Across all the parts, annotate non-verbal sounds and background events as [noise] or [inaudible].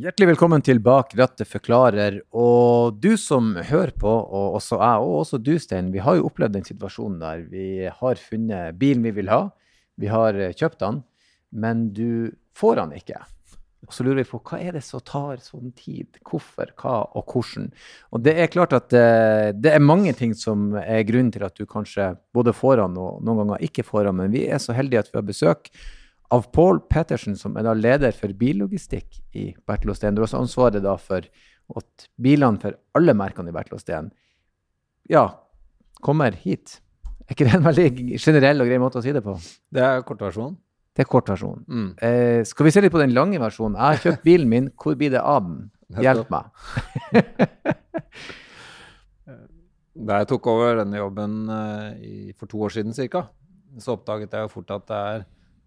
Hjertelig velkommen til Bak rattet forklarer. Og du som hører på, og også jeg, og også du, Stein, vi har jo opplevd den situasjonen der vi har funnet bilen vi vil ha. Vi har eh, kjøpt den, men du får den ikke. Og så lurer vi på hva er det som tar sånn tid? Hvorfor, hva og hvordan? Og det er klart at det, det er mange ting som er grunnen til at du kanskje både får den og noen ganger ikke får den, men vi er så heldige at vi har besøk av Paul Pettersen, som er da leder for billogistikk i Bertil Osten. Du har også ansvaret da for at bilene for alle merkene i Bertil Osten ja, kommer hit. Er ikke det en veldig generell og grei måte å si det på? Det er kortversjonen. Det er kortversjonen. Mm. Eh, skal vi se litt på den lange versjonen? Jeg har kjøpt [laughs] bilen min. Hvor blir det av den? Hjelp meg. [laughs] Da jeg tok over denne jobben eh, for to år siden ca., så oppdaget jeg jo fort at det er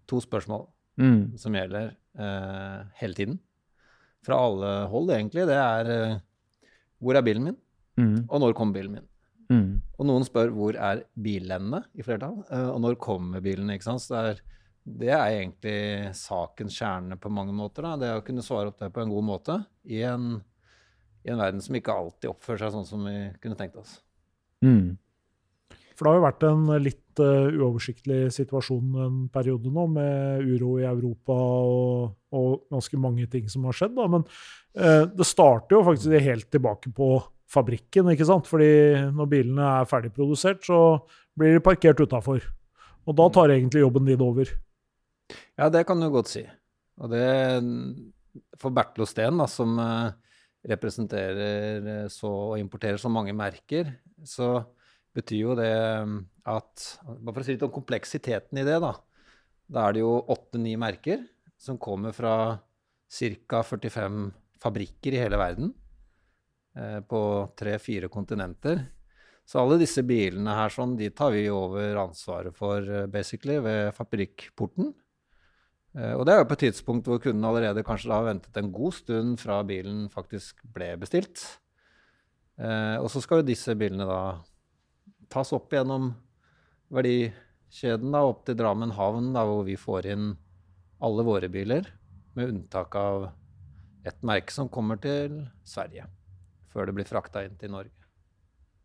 to spørsmål Mm. som gjelder eh, hele tiden. Fra alle hold, egentlig. Det er eh, hvor er bilen min, Mm. og når kommer bilen min? Mm. Og noen spør hvor er bilendene, i flertall, eh, og når kommer bilen? ikke sant? Så det er, det er egentlig sakens kjerne på mange måter. Da. Det å kunne svare opp det på en god måte i en, i en verden som ikke alltid oppfører seg sånn som vi kunne tenkt oss. Mm. For det har jo vært en litt uh, uoversiktlig situasjon en periode nå, med uro i Europa og, og ganske mange ting som har skjedd. Da. Men uh, det starter jo faktisk helt tilbake på fabrikken, ikke sant? Fordi når bilene er ferdigprodusert, så blir de parkert utafor. Og da tar egentlig jobben din over. Ja, det kan du godt si. Og det For Bertil Steen, da, som eh, representerer så, og importerer så mange merker, så betyr jo det mm, at Bare for å si litt om kompleksiteten i det, da. Da er det jo åtte-ni merker som kommer fra ca. 45 fabrikker i hele verden. eh, På tre-fire kontinenter. Så alle disse bilene her sånn, de tar vi over ansvaret for, eh, basically, ved fabrikkporten. Eh, Og det er jo på et tidspunkt hvor kunden allerede kanskje har ventet en god stund fra bilen faktisk ble bestilt. Og så skal jo disse bilene da tas opp gjennom verdikjeden da, opp til Drammen havn, da, hvor vi får inn alle våre biler, med unntak av et merke som kommer til Sverige, før det blir frakta inn til Norge.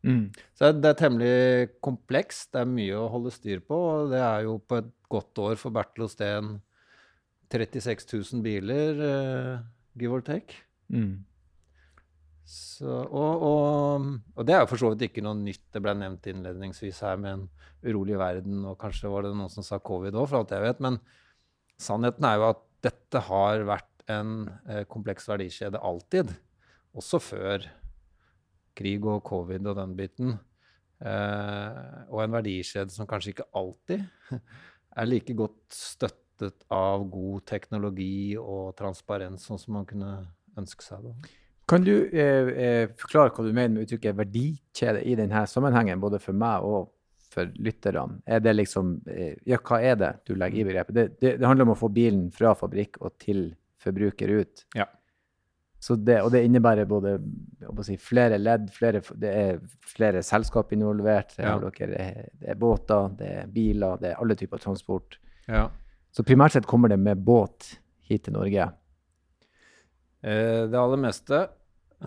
Mm. Så det er temmelig komplekst, det er mye å holde styr på, og det er jo på et godt år for Bertil Osten 36 000 biler, uh, give or take. Mm. Så, og, og, og det er jo for så vidt ikke noe nytt. Det ble nevnt innledningsvis her med en urolig verden, og kanskje var det noen som sa covid òg, for alt jeg vet. Men sannheten er jo at dette har vært en eh, kompleks verdikjede alltid. Også før krig og covid og den biten. Eh, og en verdikjede som kanskje ikke alltid [laughs] er like godt støttet av god teknologi og transparens, sånn som man kunne ønske seg. da. Kan du eh, eh, forklare hva du mener med uttrykket verdikjede i denne sammenhengen, både for meg og for lytterne? Er det liksom, eh, ja, hva er det du legger i begrepet? Det, det, det handler om å få bilen fra fabrikk og til forbruker ut. Ja. Så det, og det innebærer både si, flere ledd, flere, det er flere selskap involvert. Det, Ja. dere, det er båter, det er biler, det er alle typer transport. Ja. Så primært sett kommer det med båt hit til Norge. Eh, det aller meste,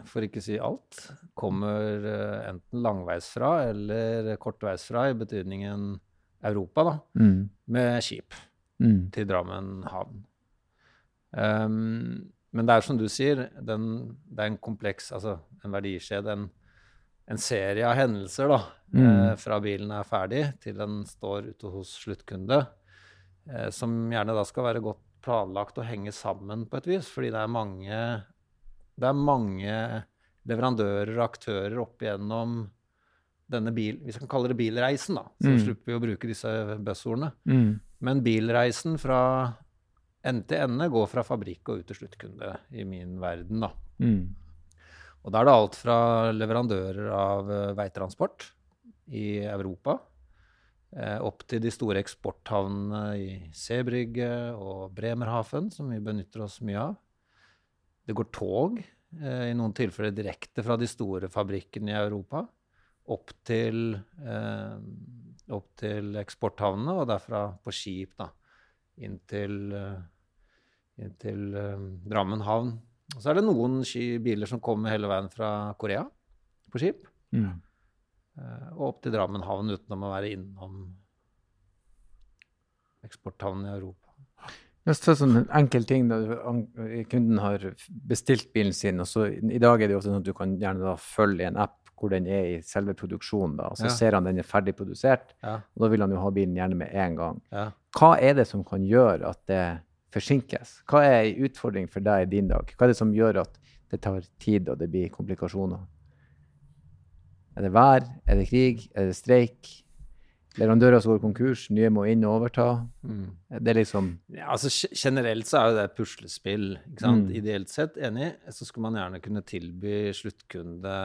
for ikke å si alt, kommer eh, enten langveisfra eller kortveisfra, i betydningen Europa, da, Mm. med skip Mm. til Drammen havn. Um, men det er som du sier, den, det er en kompleks, altså en verdikjede, en, en serie av hendelser da, Mm. eh, fra bilen er ferdig til den står ute hos sluttkunde, eh, som gjerne da skal være godt planlagt og henge sammen på et vis, fordi det er mange, det er mange leverandører og aktører opp igjennom denne bil, vi kan kalle det bilreisen da, så Mm. slipper vi å bruke disse buzzordene. Mm. Men bilreisen fra ende til ende går fra fabrikk og ut til sluttkunde i min verden. da. Mm. Og da er det alt fra leverandører av eh, veitransport i Europa eh, opp til de store eksporthavnene i Seebrygge og Bremerhaven, som vi benytter oss mye av. Det går tog, eh, i noen tilfeller direkte fra de store fabrikkene i Europa, opp til, eh, opp til eksporthavnene, og derfra på skip da, inn til, eh, inn til Drammen havn Så er det noen biler som kommer hele veien fra Korea på skip. Mm. Og opp til Drammen havn utenom å være innom eksporthavnen i Europa. Jeg ser sånn en enkel ting da kunden har bestilt bilen sin, og så i dag er det jo sånn at du kan gjerne da følge en app hvor den er i selve produksjonen, da, og så Ja. ser han den er ferdig produsert, Ja, og da vil han jo ha bilen gjerne med en gang. ja. Hva er det som kan gjøre at det forsinkes? Hva er en utfordring for deg i din dag? Hva er det som gjør at det tar tid og det blir komplikasjoner? Er det vær? Er det krig? Er det streik? Leverandører som går konkurs, nye må inn og overta? Mm. Det er liksom Ja, altså Generelt så er jo det puslespill. ikke sant? Mm. Ideelt sett, enig, så skulle man gjerne kunne tilby sluttkunde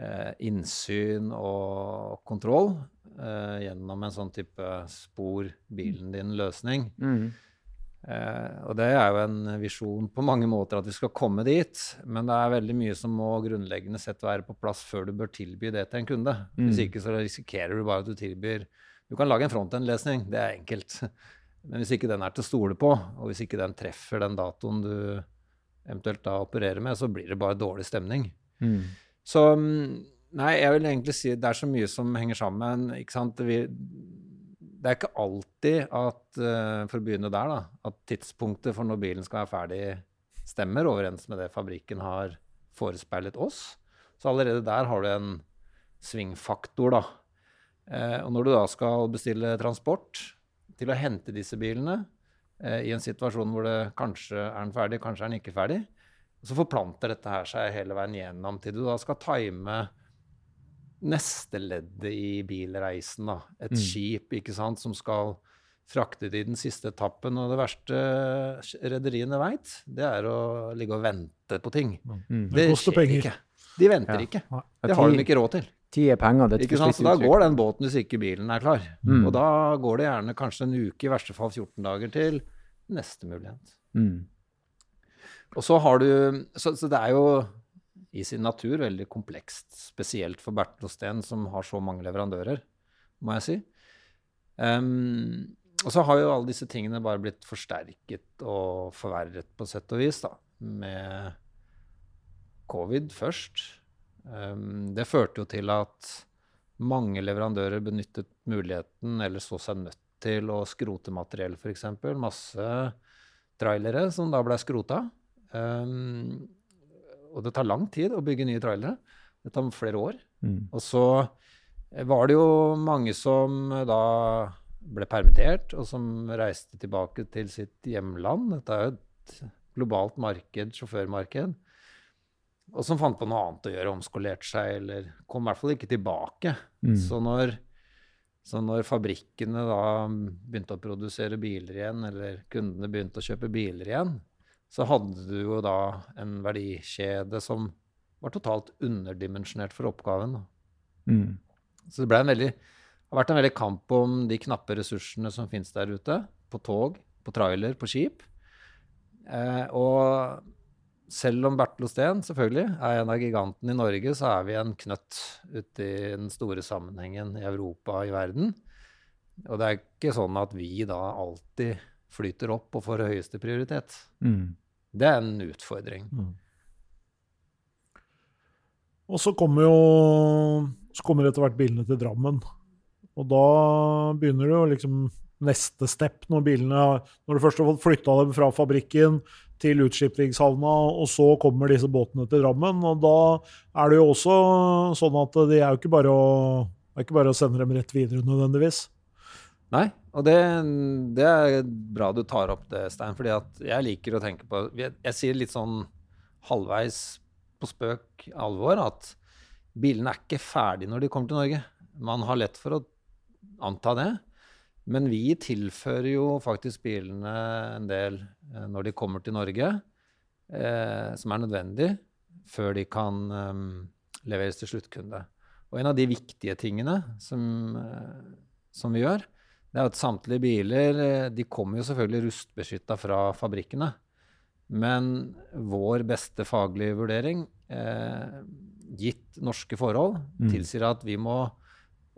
eh, innsyn og kontroll eh, gjennom en sånn type spor bilen din-løsning. mm. Eh, og det er jo en visjon på mange måter at vi skal komme dit, men det er veldig mye som må grunnleggende sett være på plass før du bør tilby det til en kunde. Hvis Mm. ikke så risikerer du bare at du tilbyr Du kan lage en frontend-lesning, det er enkelt. [laughs] Men hvis ikke den er til å stole på, og hvis ikke den treffer den datoen du eventuelt da opererer med, så blir det bare dårlig stemning. Mm. Så mm, nei, jeg vil egentlig si det er så mye som henger sammen. ikke sant? Vil, det er ikke alltid at, eh, for å begynne der, da, at tidspunktet for når bilen skal være ferdig, stemmer overens med det fabrikken har forespeilet oss. Så allerede der har du en svingfaktor, da. Eh, og når du da skal bestille transport til å hente disse bilene eh, i en situasjon hvor det kanskje er den ferdig, kanskje er den ikke ferdig, så forplanter dette her seg hele veien gjennom til du da skal time neste leddet i bilreisen. da. Et Mm. skip ikke sant, som skal frakte det i den siste etappen. Og det verste rederiene veit, det er å ligge og vente på ting. Mm. Det koster penger. ikke. De venter Ja. ikke. Det har de ikke råd til. Tid er penger. Det er Ikke sant? Så da går den båten hvis ikke bilen er klar. Mm. Og da går det gjerne kanskje en uke, i verste fall 14 dager, til neste mulighet. Mm. Og så har du Så, så det er jo i sin natur veldig komplekst, spesielt for Bertel og Steen, som har så mange leverandører, må jeg si. Um, og så har jo alle disse tingene bare blitt forsterket og forverret på sett og vis, da, med covid først. Um, det førte jo til at mange leverandører benyttet muligheten, eller så seg nødt til å skrote materiell, f.eks. Masse trailere som da ble skrota. Um, og det tar lang tid å bygge nye trailere. Det tar flere år. Mm. Og så var det jo mange som da ble permittert, og som reiste tilbake til sitt hjemland. Dette er jo et globalt marked, sjåførmarked. Og som fant på noe annet å gjøre, omskolerte seg, eller kom i hvert fall ikke tilbake. Mm. Så når, så når fabrikkene da begynte å produsere biler igjen, eller kundene begynte å kjøpe biler igjen, så hadde du jo da en verdikjede som var totalt underdimensjonert for oppgaven. Mm. Så det veldig, har vært en veldig kamp om de knappe ressursene som finnes der ute, på tog, på trailer, på skip. Eh, og selv om Bertel Osten selvfølgelig er en av gigantene i Norge, så er vi en knøtt ute i den store sammenhengen i Europa og i verden. Og det er ikke sånn at vi da alltid flyter opp og får høyeste prioritet. Mm. Det er en utfordring. Og så kommer jo så kommer etter hvert bilene til Drammen. Og da begynner det jo liksom neste step, når bilene Når du først har fått flytta dem fra fabrikken til utskipningshavna, og så kommer disse båtene til Drammen. Og da er det jo også sånn at det er jo ikke bare å, ikke bare å sende dem rett videre nødvendigvis. Nei, og det, det er bra du tar opp det, Stein. fordi at jeg liker å tenke på Jeg, jeg sier litt sånn halvveis på spøk alvor at bilene er ikke ferdige når de kommer til Norge. Man har lett for å anta det. Men vi tilfører jo faktisk bilene en del eh, når de kommer til Norge, eh, som er nødvendig før de kan eh, leveres til sluttkunde. Og en av de viktige tingene som, eh, som vi gjør, det er at samtlige biler eh, de kommer jo selvfølgelig rustbeskytta fra fabrikkene. Men vår beste faglige vurdering, eh, gitt norske forhold, Mm. tilsier at vi må,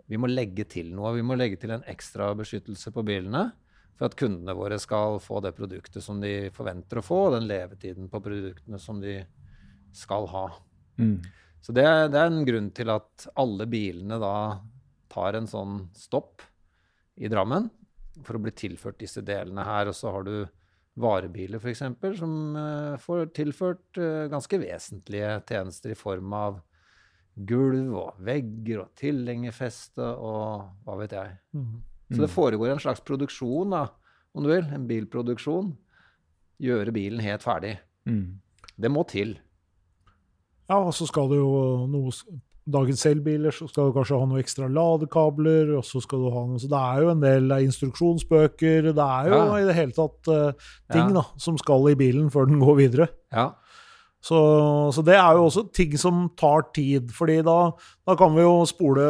vi må legge til noe. Vi må legge til en ekstra beskyttelse på bilene for at kundene våre skal få det produktet som de forventer å få, og den levetiden på produktene som de skal ha. Mm. Så det, det er en grunn til at alle bilene da tar en sånn stopp i Drammen for å bli tilført disse delene her. Og så har du varebiler f.eks. som eh, får tilført eh, ganske vesentlige tjenester i form av gulv og vegger og tilhengerfeste og hva vet jeg. Mm. Så det foregår en slags produksjon, da, om du vil. En bilproduksjon. Gjøre bilen helt ferdig. Mm. Det må til. Ja, og så skal det jo noe Dagens elbiler så skal du kanskje ha noen ekstra ladekabler, og så skal du ha noe Så det er jo en del instruksjonsbøker, det er jo Ja. i det hele tatt uh, ting Ja. da, som skal i bilen før den går videre. Ja. Så, så det er jo også ting som tar tid, fordi da, da kan vi jo spole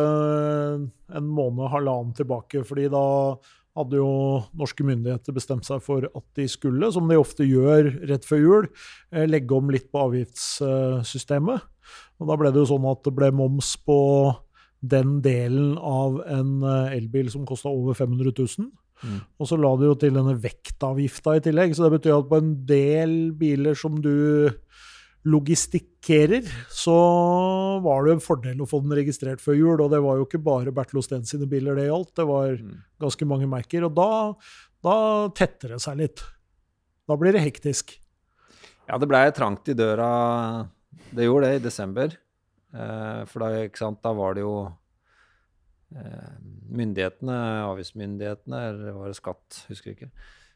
en måned, halvannen tilbake, fordi da hadde jo norske myndigheter bestemt seg for at de skulle, som de ofte gjør rett før jul, eh, legge om litt på avgiftssystemet. Og da ble det jo sånn at det ble moms på den delen av en eh, elbil som kosta over 500 000. Mm. Og så la du jo til denne vektavgifta i tillegg, så det betyr at på en del biler som du logistikkerer, så var det en fordel å få den registrert før jul. Og det var jo ikke bare Bertil Osten sine biler det gjaldt, det var Mm. ganske mange merker. Og da, da tetter det seg litt. Da blir det hektisk. Ja, det blei trangt i døra. Det gjorde det i desember. Eh, for da, ikke sant, da var det jo eh, myndighetene, avgiftsmyndighetene, eller var det skatt, husker ikke.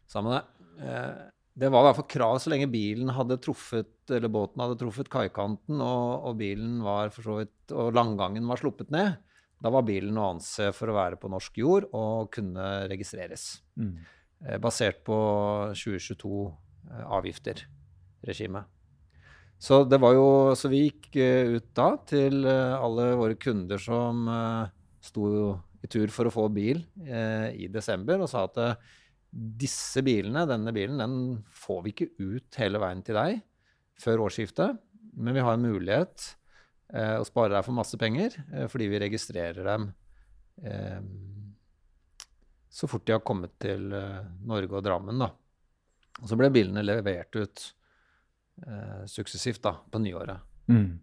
Samme det. Eh, det var i hvert fall krav så lenge bilen hadde truffet, eller båten hadde truffet kaikanten, og, og bilen var for så vidt, og langgangen var sluppet ned. Da var bilen å anse for å være på norsk jord og kunne registreres. Mm. Basert på 2022-avgifter, regimet. Så jo, så vi gikk eh, ut da til eh, alle våre kunder som eh, sto i tur for å få bil i desember, og sa at disse bilene, denne bilen, den får vi ikke ut hele veien til deg før årsskiftet, men vi har en mulighet eh, å spare deg for masse penger, eh, fordi vi registrerer dem eh, så fort de har kommet til Norge og Drammen. da. Og så ble bilene levert ut eh, suksessivt da, på nyåret. Mm.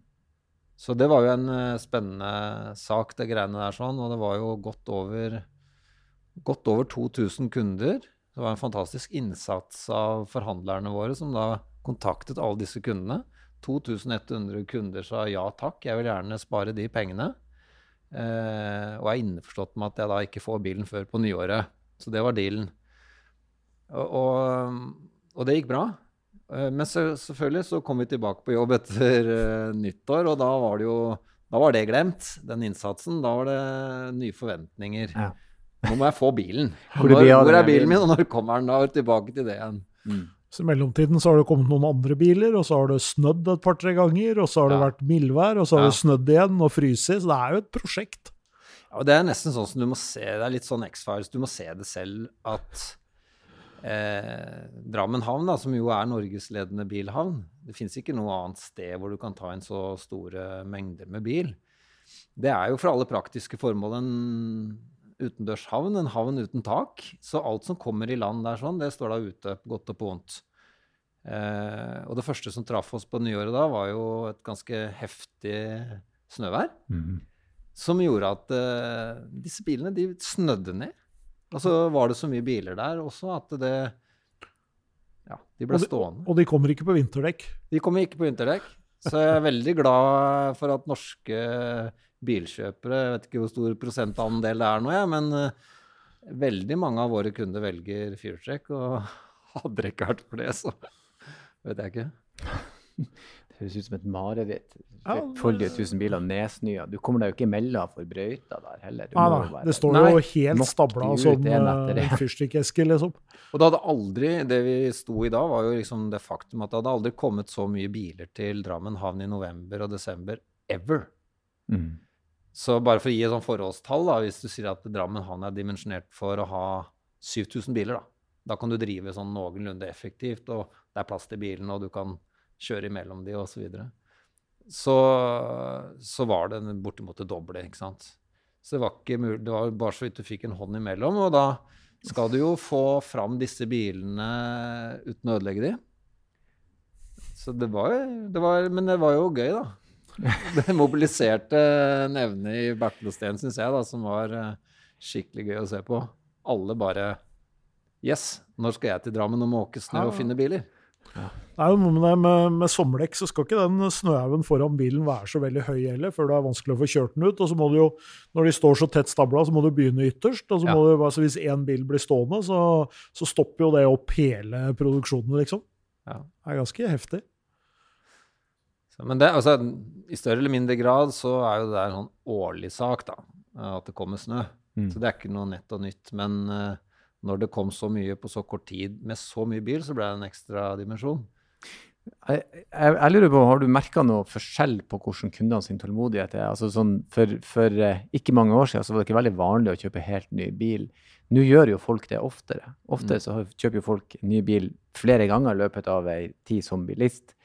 Så det var jo en eh, spennende sak, det greiene der sånn. Og det var jo godt over, godt over 2000 kunder. Det var en fantastisk innsats av forhandlerne våre, som da kontaktet alle disse kundene. 2100 kunder sa ja takk, jeg vil gjerne spare de pengene. Eh, og er innforstått med at jeg da ikke får bilen før på nyåret. Så det var dealen. Og, og, og det gikk bra. Eh, Men så, selvfølgelig så kom vi tilbake på jobb etter uh, nyttår, og da var det jo da var det glemt, den innsatsen. Da var det nye forventninger. Ja. Nå må jeg få bilen. [laughs] Hvor av hvor er bilen min, og når kommer den? Da er tilbake til det igjen. Mm. Så I mellomtiden så har det kommet noen andre biler, og så har det snødd et par-tre ganger, og så har det Ja. vært mildvær, og så har Ja. det snødd igjen og fryst. Så det er jo et prosjekt. Ja, og det er nesten sånn som du må se Det er litt sånn X-Files. Du må se det selv at eh, Drammen havn, da, som jo er norgesledende bilhavn Det fins ikke noe annet sted hvor du kan ta inn så store mengder med bil. Det er jo for alle praktiske formål en utendørshavn, en havn uten tak. Så alt som kommer i land der sånn, det står da ute, på godt og på vondt. Eh, og det første som traff oss på nyåret da, var jo et ganske heftig snøvær Mm. som gjorde at eh, disse bilene de snødde ned. Og så var det så mye biler der også at det Ja, de ble Og de, stående. Og de kommer ikke på vinterdekk. De kommer ikke på vinterdekk. Så jeg er veldig glad for at norske bilkjøpere Jeg vet ikke hvor stor prosentandel det er nå, jeg, men eh, veldig mange av våre kunder velger firehjulstrekk. Og [laughs] hadde det ikke vært for det, så vet jeg ikke. [laughs] Det høres ut som et mareritt. Ja, Foldige tusen biler nedsnøa. Du kommer deg jo ikke imellom for brøyta der heller. Du Nei, må nei, det står Nei, jo helt knock stabla som en eh, en fyrstikkeske, liksom. Og det hadde aldri, det vi sto i da, var jo liksom det faktum at det hadde aldri kommet så mye biler til Drammen havn i november og desember ever. Mm. Så bare for å gi et sånt forholdstall, da, hvis du sier at Drammen havn er dimensjonert for å ha 7000 biler, da. Da kan du drive sånn noenlunde effektivt, og det er plass til bilene, og du kan kjøre imellom de, og så videre. Så, så var det bortimot det doble, ikke sant. Så det var ikke mulig, det var bare så vidt du fikk en hånd imellom, og da skal du jo få fram disse bilene uten å ødelegge de. Så det var, det var Men det var jo gøy, da. [laughs] Det mobiliserte nevne i Bertelosten, syns jeg, da, som var eh, skikkelig gøy å se på. Alle bare Yes, når skal jeg til Drammen og måke snø og finne biler? Det er jo noe med det med, med sommerdekk, så skal ikke den snøhaugen foran bilen være så veldig høy heller, før det er vanskelig å få kjørt den ut. Og så må du jo, når de står så tett stabla, så må du begynne ytterst. og så Ja. må du, altså Hvis én bil blir stående, så, så stopper jo det opp hele produksjonen, liksom. Ja. Det er ganske heftig. Så, men det, altså, i større eller mindre grad så er jo det en sånn årlig sak, da. At det kommer snø. Mm. Så det er ikke noe nett og nytt. Men eh, når det kom så mye på så kort tid med så mye bil, så ble det en ekstra dimensjon. Jeg, jeg, jeg lurer på, Har du merka noe forskjell på hvordan kundene sin tålmodighet er? Altså sånn, for, for eh, ikke mange år siden så var det ikke veldig vanlig å kjøpe helt ny bil. Nå gjør jo folk det oftere. Oftere så kjøper jo folk ny bil flere ganger i løpet av ei tid som bilist.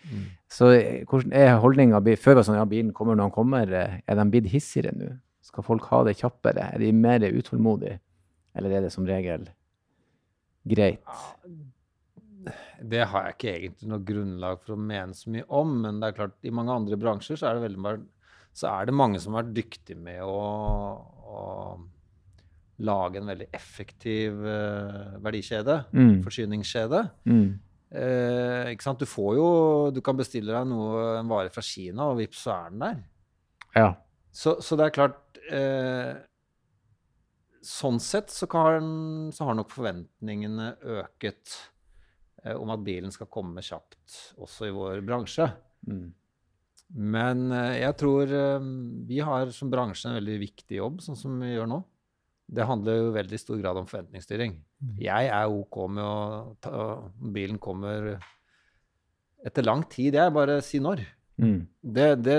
Så eh, hvordan er holdninga Før var det sånn ja, bilen kommer når den kommer. eh, Er de blitt hissigere nå? Skal folk ha det kjappere? Er de mer utålmodige? Eller er det som regel greit? Det har jeg ikke egentlig noe grunnlag for å mene så mye om, men det er klart, i mange andre bransjer så er det, veldig, så er det mange som har vært dyktige med å, å lage en veldig effektiv uh, verdikjede, Mm. forsyningskjede. Mm. Eh, ikke sant? Du får jo Du kan bestille deg noe, en vare fra Kina, og vips, så er den der. Ja. Så, så det er klart eh, Sånn sett så, kan, så har nok forventningene øket eh, om at bilen skal komme kjapt også i vår bransje. Mm. Men eh, jeg tror eh, vi har som bransje en veldig viktig jobb, sånn som vi gjør nå. Det handler jo veldig stor grad om forventningsstyring. Jeg er OK med å ta Bilen kommer etter lang tid. Jeg bare si når. Mm. Det, det,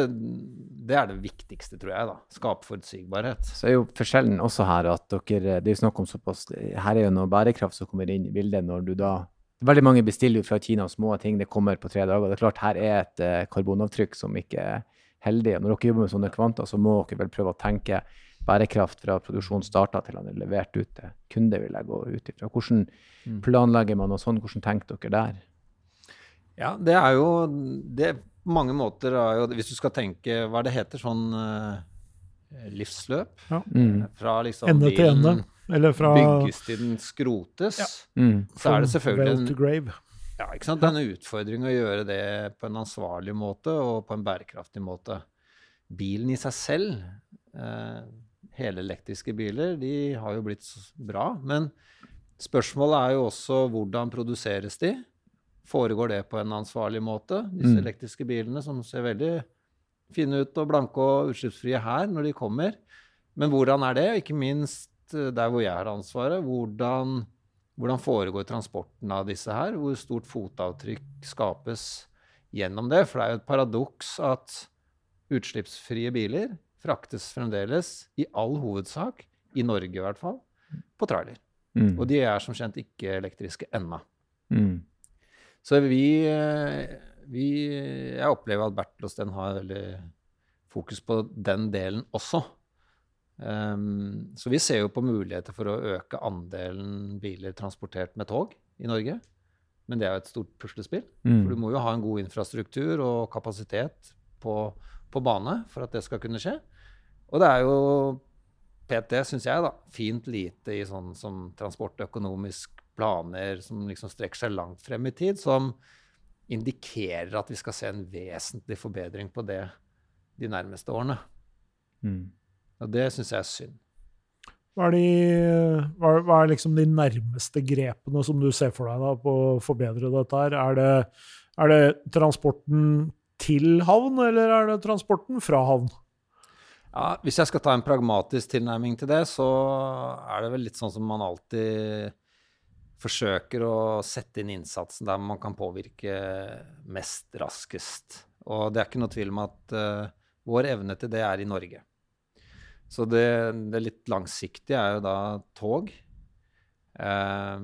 det er det viktigste, tror jeg. da. Skape forutsigbarhet. Så er jo forskjellen også her at dere Det er jo snakk om såpass Her er jo noe bærekraft som kommer inn i bildet når du da Veldig mange bestiller jo fra Kina små ting, det kommer på tre dager. Det er klart her er et eh, karbonavtrykk som ikke er heldig. Og når dere jobber med sånne kvanta, så må dere vel prøve å tenke bærekraft fra produksjonen starta til han er levert ut til kunde, vil jeg gå ut ifra. Hvordan Mm. planlegger man og sånn? Hvordan tenker dere der? Ja, det er jo det mange måter er jo Hvis du skal tenke Hva det heter? Sånn eh, livsløp? ja. Fra liksom Ende til ende. Eller fra bygges til den skrotes. Mm. Så er det selvfølgelig en, ja, ikke sant? En utfordring å gjøre det på en ansvarlig måte og på en bærekraftig måte. Bilen i seg selv, eh, helelektriske biler, de har jo blitt bra. Men spørsmålet er jo også hvordan produseres de? Foregår det på en ansvarlig måte? Disse Mm. elektriske bilene som ser veldig fine ut og blanke og utslippsfrie her når de kommer. Men hvordan er det? Ikke minst eh, der hvor jeg har ansvaret. Hvordan, hvordan foregår transporten av disse her? Hvor stort fotavtrykk skapes gjennom det? For det er jo et paradoks at utslippsfrie biler fraktes fremdeles, i all hovedsak, i Norge i hvert fall, på trailer. Mm. Og de er som kjent ikke elektriske ennå. Mm. Så vi, eh, vi Jeg opplever at Bertel har veldig fokus på den delen også. Um, så vi ser jo på muligheter for å øke andelen biler transportert med tog i Norge. Men det er jo et stort puslespill. Mm. For du må jo ha en god infrastruktur og kapasitet på, på bane for at det skal kunne skje. Og det er jo PT, syns jeg, da, fint lite i sånn som transportøkonomisk planer som liksom strekker seg langt frem i tid, som indikerer at vi skal se en vesentlig forbedring på det de nærmeste årene. Mm. Og det syns jeg er synd. Hva er, de, hva, hva er liksom de nærmeste grepene som du ser for deg da, på å forbedre dette her? Er det, er det transporten til havn, eller er det transporten fra havn? Ja, hvis jeg skal ta en pragmatisk tilnærming til det, så er det vel litt sånn som man alltid forsøker å sette inn innsatsen der man kan påvirke mest raskest. Og det er ikke noe tvil om at uh, vår evne til det er i Norge. Så det, det litt langsiktige er jo da tog. Eh,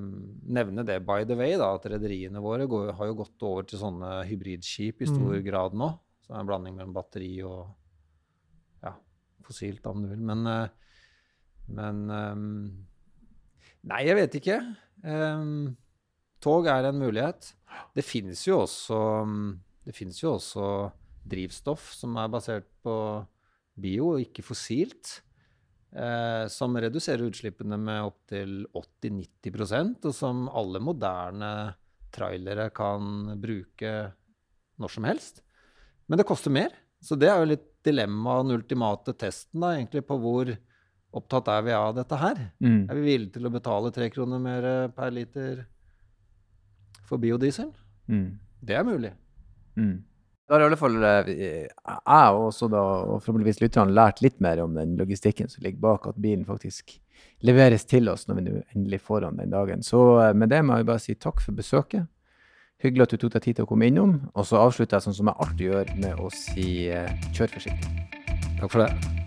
nevne det by the way, da, at rederiene våre går, har jo gått over til sånne hybridskip i stor Mm. grad nå. Så det er en blanding mellom batteri og ja, fossilt, om du vil. Men, eh, men eh, Nei, jeg vet ikke. Um, tog er en mulighet. Det finnes jo også Det finnes jo også drivstoff som er basert på bio, ikke fossilt. Eh, som reduserer utslippene med opptil 80-90% og som alle moderne trailere kan bruke når som helst. Men det koster mer. Så det er jo litt dilemmaet, den ultimate testen, da, egentlig, på hvor opptatt er vi av dette her. Mm. Er vi villige til å betale tre kroner mer per liter for biodiesel? Mm. Det er mulig. Mm. Da har i alle fall eh, jeg og også da, og forhåpentligvis lytterne lært litt mer om den logistikken som ligger bak at bilen faktisk leveres til oss når vi nå endelig får den den dagen. Så eh, med det må jeg bare si takk for besøket. Hyggelig at du tok deg tid til å komme innom. Og så avslutter jeg sånn som jeg alltid gjør, med å si eh, kjør forsiktig. Takk for det.